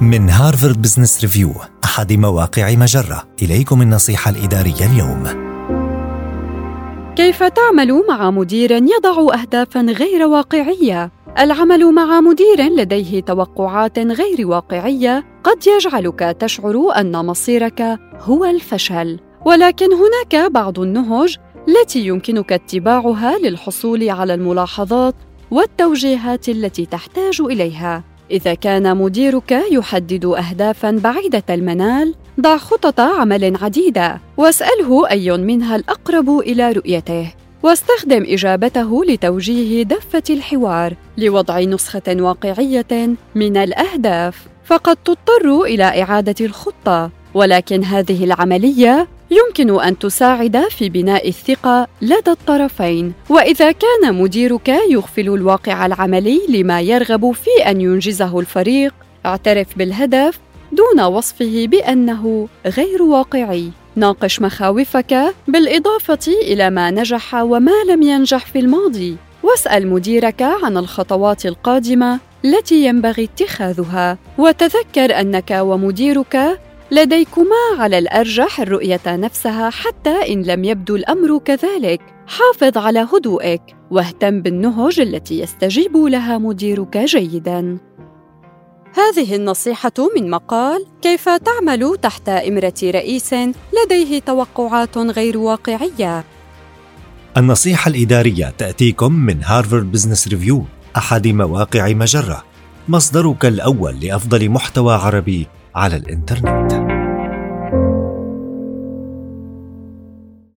من هارفارد بزنس ريفيو أحد مواقع مجرة. إليكم النصيحة الإدارية اليوم. كيف تعمل مع مدير يضع أهدافا غير واقعية؟ العمل مع مدير لديه توقعات غير واقعية. قد يجعلك تشعر أن مصيرك هو الفشل. ولكن هناك بعض النهج التي يمكنك اتباعها للحصول على الملاحظات والتوجيهات التي تحتاج إليها. إذا كان مديرك يحدد اهدافا بعيدة المنال ضع خطط عمل عديدة واسأله أي منها الأقرب إلى رؤيته. واستخدم إجابته لتوجيه دفة الحوار لوضع نسخة واقعية من الأهداف. فقد تضطر إلى إعادة الخطة ولكن هذه العملية يمكن أن تساعد في بناء الثقة لدى الطرفين. وإذا كان مديرك يغفل الواقع العملي لما يرغب في أن ينجزه الفريق اعترف بالهدف دون وصفه بأنه غير واقعي. ناقش مخاوفك بالإضافة إلى ما نجح وما لم ينجح في الماضي. واسأل مديرك عن الخطوات القادمة التي ينبغي اتخاذها. وتذكر أنك ومديرك لديكما على الأرجح الرؤية نفسها حتى إن لم يبدو الأمر كذلك. حافظ على هدوءك واهتم بالنهج التي يستجيب لها مديرك جيدا. هذه النصيحة من مقال كيف تعمل تحت إمرة رئيس لديه توقعات غير واقعية؟ النصيحة الإدارية تأتيكم من هارفارد بزنس ريفيو أحد مواقع مجرة. مصدرك الأول لأفضل محتوى عربي على الإنترنت.